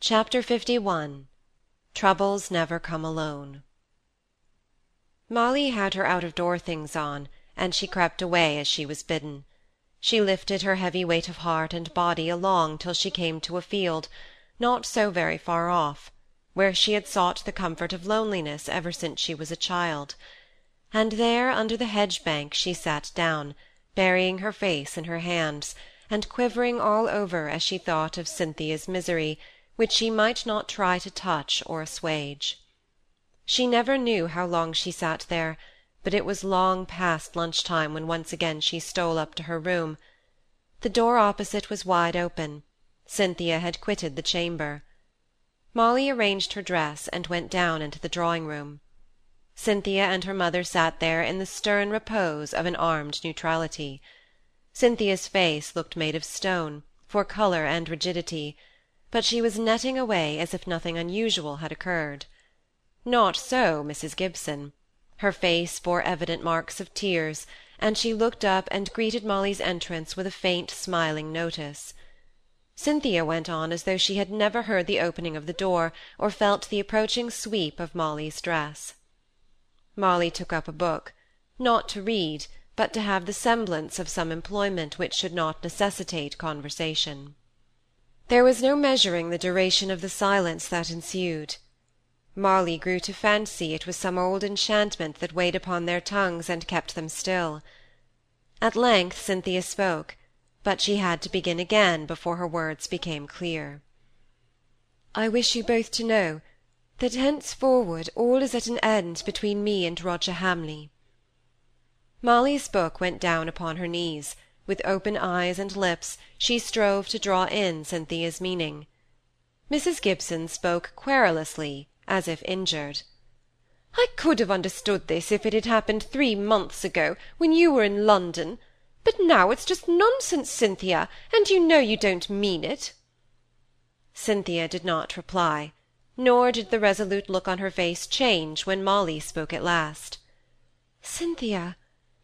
Chapter fifty one Troubles Never Come Alone. Molly had her out of door things on, and she crept away as she was bidden. She lifted her heavy weight of heart and body along till she came to a field, not so very far off, where she had sought the comfort of loneliness ever since she was a child; and there under the hedge-bank she sat down, burying her face in her hands, and quivering all over as she thought of Cynthia's misery, which she might not try to touch or assuage. She never knew how long she sat there, but it was long past lunch time when once again she stole up to her room. The door opposite was wide open. Cynthia had quitted the chamber. Molly arranged her dress and went down into the drawing-room. Cynthia and her mother sat there in the stern repose of an armed neutrality. Cynthia's face looked made of stone, for colour and rigidity, but she was netting away as if nothing unusual had occurred. Not so Mrs. Gibson. Her face bore evident marks of tears, and she looked up and greeted Molly's entrance with a faint smiling notice. Cynthia went on as though she had never heard the opening of the door, or felt the approaching sweep of Molly's dress. Molly took up a book, not to read, but to have the semblance of some employment which should not necessitate conversation. There was no measuring the duration of the silence that ensued. Molly grew to fancy it was some old enchantment that weighed upon their tongues and kept them still. At length Cynthia spoke, but she had to begin again before her words became clear. I wish you both to know that henceforward all is at an end between me and Roger Hamley. Molly's book went down upon her knees with open eyes and lips, she strove to draw in Cynthia's meaning. Mrs. Gibson spoke querulously, as if injured. I could have understood this if it had happened three months ago, when you were in London. But now it's just nonsense, Cynthia, and you know you don't mean it. Cynthia did not reply, nor did the resolute look on her face change when Molly spoke at last. Cynthia,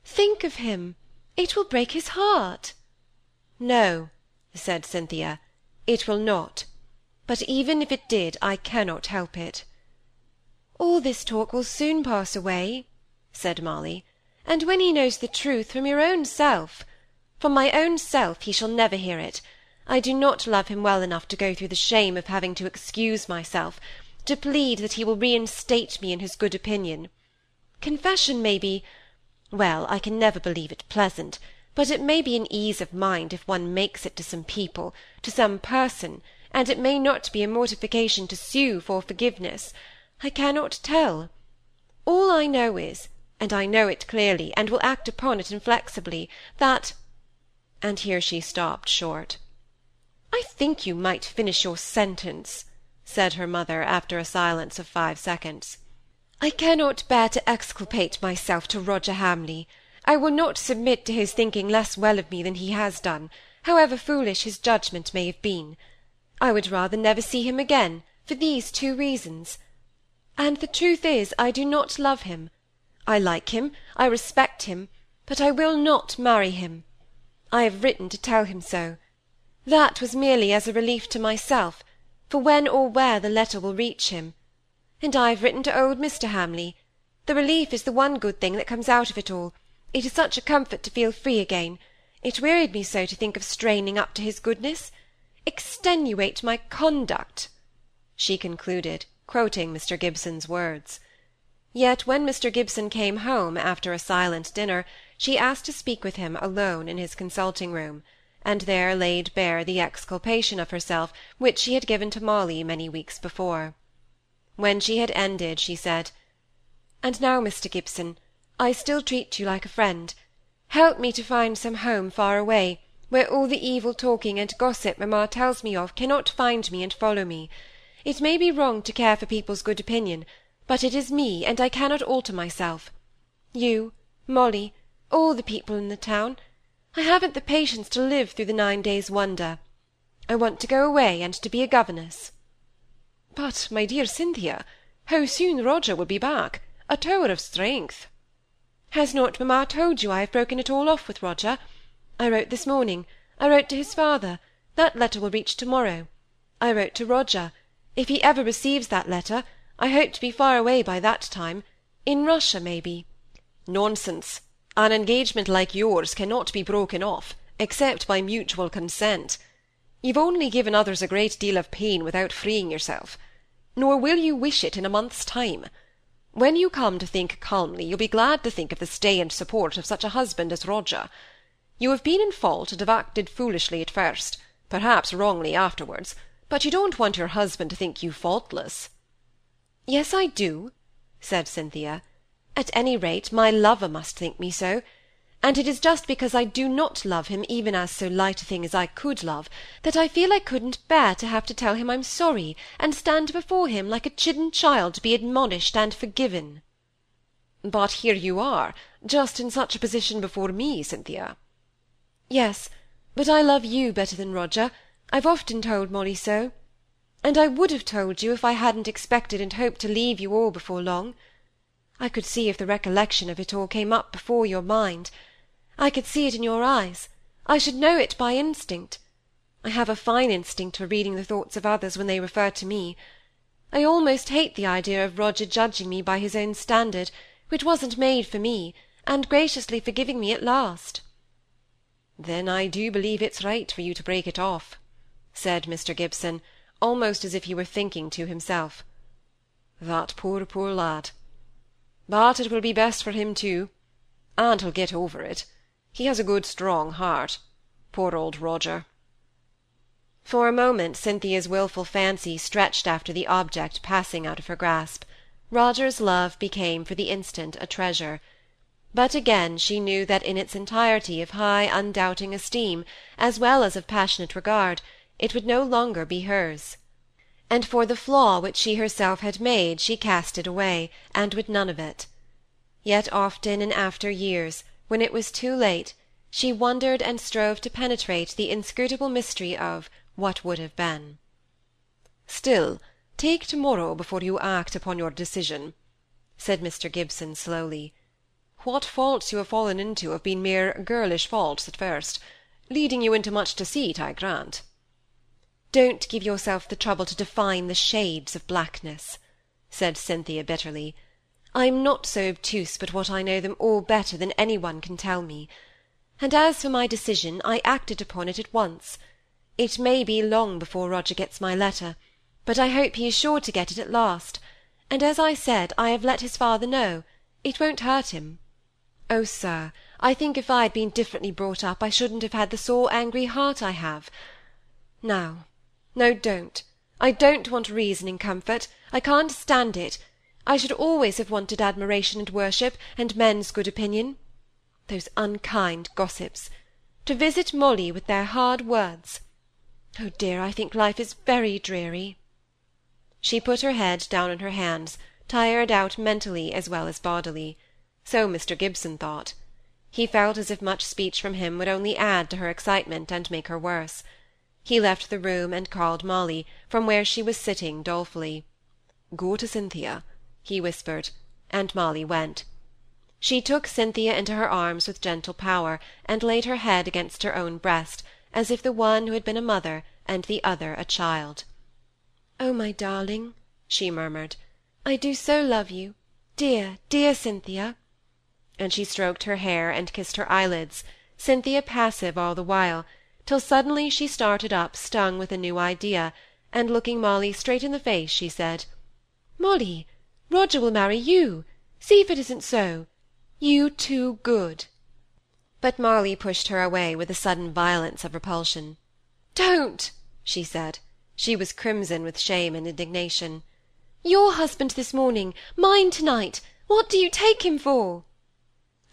think of him. It will break his heart. No, said Cynthia, it will not. But even if it did, I cannot help it. All this talk will soon pass away, said Molly, and when he knows the truth from your own self, from my own self, he shall never hear it. I do not love him well enough to go through the shame of having to excuse myself, to plead that he will reinstate me in his good opinion. Confession may be well, I can never believe it pleasant, but it may be an ease of mind if one makes it to some people, to some person, and it may not be a mortification to sue for forgiveness. I cannot tell. All I know is, and I know it clearly, and will act upon it inflexibly, that and here she stopped short. I think you might finish your sentence, said her mother, after a silence of five seconds. I cannot bear to exculpate myself to Roger Hamley. I will not submit to his thinking less well of me than he has done, however foolish his judgment may have been. I would rather never see him again, for these two reasons. And the truth is, I do not love him. I like him, I respect him, but I will not marry him. I have written to tell him so. That was merely as a relief to myself, for when or where the letter will reach him, and I have written to old Mr. Hamley. The relief is the one good thing that comes out of it all. It is such a comfort to feel free again. It wearied me so to think of straining up to his goodness. Extenuate my conduct, she concluded, quoting Mr. Gibson's words. Yet when Mr. Gibson came home after a silent dinner, she asked to speak with him alone in his consulting room, and there laid bare the exculpation of herself which she had given to Molly many weeks before. When she had ended, she said, "And now, Mr. Gibson, I still treat you like a friend. Help me to find some home far away, where all the evil talking and gossip mamma tells me of cannot find me and follow me. It may be wrong to care for people's good opinion, but it is me, and I cannot alter myself. You, Molly, all the people in the town. I haven't the patience to live through the nine days' wonder. I want to go away, and to be a governess. But, my dear Cynthia, how soon Roger will be back, a tower of strength. Has not mamma told you I have broken it all off with Roger? I wrote this morning. I wrote to his father. That letter will reach tomorrow. I wrote to Roger. If he ever receives that letter, I hope to be far away by that time in Russia, maybe. Nonsense! An engagement like yours cannot be broken off, except by mutual consent. You've only given others a great deal of pain without freeing yourself. Nor will you wish it in a month's time. When you come to think calmly, you'll be glad to think of the stay and support of such a husband as Roger. You have been in fault and have acted foolishly at first, perhaps wrongly afterwards, but you don't want your husband to think you faultless. Yes, I do, said Cynthia. At any rate, my lover must think me so and it is just because I do not love him even as so light a thing as I could love, that I feel I couldn't bear to have to tell him I'm sorry, and stand before him like a chidden child to be admonished and forgiven. But here you are, just in such a position before me, Cynthia. Yes, but I love you better than Roger. I've often told Molly so. And I would have told you if I hadn't expected and hoped to leave you all before long. I could see if the recollection of it all came up before your mind, I could see it in your eyes. I should know it by instinct. I have a fine instinct for reading the thoughts of others when they refer to me. I almost hate the idea of Roger judging me by his own standard, which wasn't made for me, and graciously forgiving me at last. Then I do believe it's right for you to break it off, said Mr. Gibson, almost as if he were thinking to himself. That poor, poor lad. But it will be best for him too, and he'll get over it. He has a good strong heart. Poor old Roger. For a moment Cynthia's wilful fancy stretched after the object passing out of her grasp. Roger's love became for the instant a treasure. But again she knew that in its entirety of high undoubting esteem, as well as of passionate regard, it would no longer be hers. And for the flaw which she herself had made she cast it away, and would none of it. Yet often in after years, when it was too late, she wondered and strove to penetrate the inscrutable mystery of what would have been. Still, take tomorrow before you act upon your decision, said Mr. Gibson slowly. What faults you have fallen into have been mere girlish faults at first, leading you into much deceit, I grant. Don't give yourself the trouble to define the shades of blackness, said Cynthia bitterly. I'm not so obtuse but what I know them all better than any one can tell me. And as for my decision, I acted upon it at once. It may be long before Roger gets my letter, but I hope he is sure to get it at last. And as I said, I have let his father know. It won't hurt him. Oh, sir, I think if I had been differently brought up, I shouldn't have had the sore, angry heart I have. Now, no, don't. I don't want reason and comfort. I can't stand it. I should always have wanted admiration and worship, and men's good opinion. Those unkind gossips! To visit Molly with their hard words! Oh dear, I think life is very dreary. She put her head down on her hands, tired out mentally as well as bodily. So Mr. Gibson thought. He felt as if much speech from him would only add to her excitement and make her worse. He left the room and called Molly, from where she was sitting dolefully. Go to Cynthia he whispered, and Molly went. She took Cynthia into her arms with gentle power, and laid her head against her own breast, as if the one who had been a mother and the other a child. "Oh, my darling," she murmured, "I do so love you, dear, dear Cynthia!" And she stroked her hair and kissed her eyelids, Cynthia passive all the while, till suddenly she started up stung with a new idea, and looking Molly straight in the face, she said, "Molly! Roger will marry you. See if it isn't so. You too good." But Molly pushed her away with a sudden violence of repulsion. "Don't!" she said. She was crimson with shame and indignation. "Your husband this morning, mine to-night. What do you take him for?"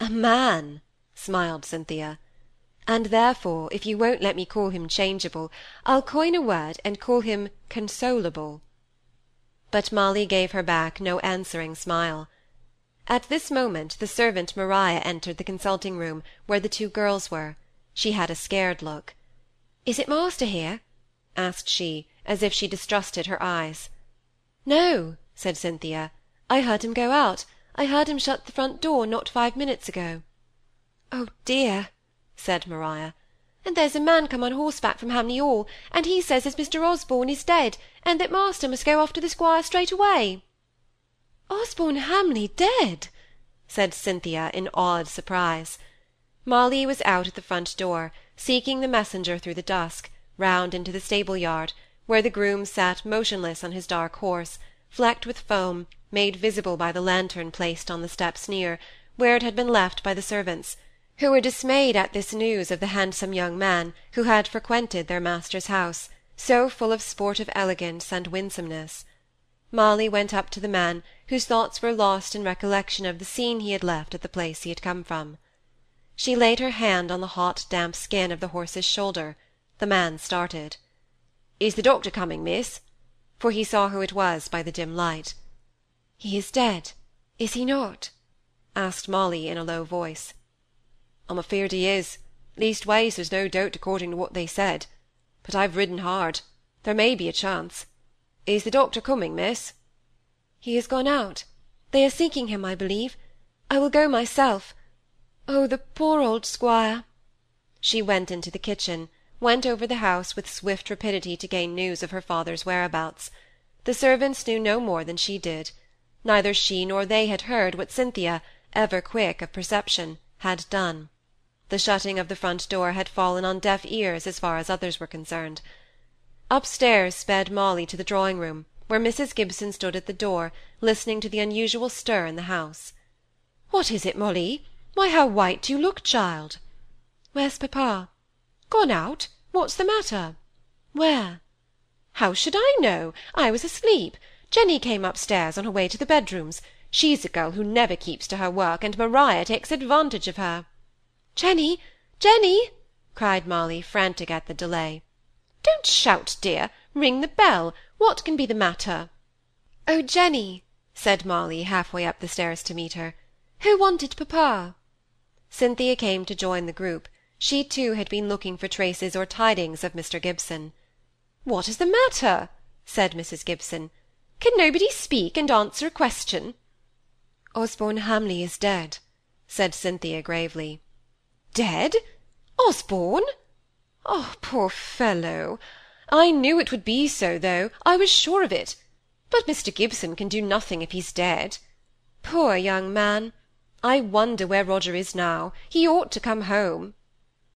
"A man," smiled Cynthia. "And therefore, if you won't let me call him changeable, I'll coin a word and call him consolable but Molly gave her back no answering smile. At this moment the servant Maria entered the consulting room where the two girls were. She had a scared look. "Is it master here?" asked she, as if she distrusted her eyes. "No," said Cynthia. "I heard him go out. I heard him shut the front door not five minutes ago." "Oh dear!" said Maria. And there's a man come on horseback from Hamley Hall, and he says as Mr. Osborne is dead, and that master must go off to the squire straight away. Osborne Hamley dead! said Cynthia in awed surprise. Molly was out at the front door, seeking the messenger through the dusk, round into the stable yard, where the groom sat motionless on his dark horse, flecked with foam, made visible by the lantern placed on the steps near, where it had been left by the servants, who were dismayed at this news of the handsome young man who had frequented their master's house, so full of sportive elegance and winsomeness. Molly went up to the man, whose thoughts were lost in recollection of the scene he had left at the place he had come from. She laid her hand on the hot damp skin of the horse's shoulder. The man started. "Is the doctor coming, miss?" for he saw who it was by the dim light. "He is dead, is he not?" asked Molly in a low voice. "I'm afeard he is; leastways there's no doubt according to what they said. But I've ridden hard; there may be a chance. Is the doctor coming, miss?" "He has gone out. They are seeking him, I believe. I will go myself. Oh, the poor old squire!" She went into the kitchen, went over the house with swift rapidity to gain news of her father's whereabouts. The servants knew no more than she did. Neither she nor they had heard what Cynthia, ever quick of perception, had done. The shutting of the front door had fallen on deaf ears as far as others were concerned. Upstairs sped Molly to the drawing room, where Mrs. Gibson stood at the door, listening to the unusual stir in the house. "What is it, Molly? Why, how white you look, child!" "Where's papa?" "Gone out? What's the matter?" "Where?" "How should I know? I was asleep. Jenny came upstairs on her way to the bedrooms. She's a girl who never keeps to her work, and Maria takes advantage of her." "Jenny! Jenny!" cried Molly, frantic at the delay. "Don't shout, dear. Ring the bell. What can be the matter?" "Oh, Jenny!" said Molly, half-way up the stairs to meet her. "Who wanted papa?" Cynthia came to join the group. She too had been looking for traces or tidings of Mr. Gibson. "What is the matter?" said Mrs. Gibson. "Can nobody speak and answer a question?" "Osborne Hamley is dead," said Cynthia gravely. "Dead? Osborne? Oh, poor fellow! I knew it would be so, though, I was sure of it. But Mr. Gibson can do nothing if he's dead. Poor young man! I wonder where Roger is now. He ought to come home."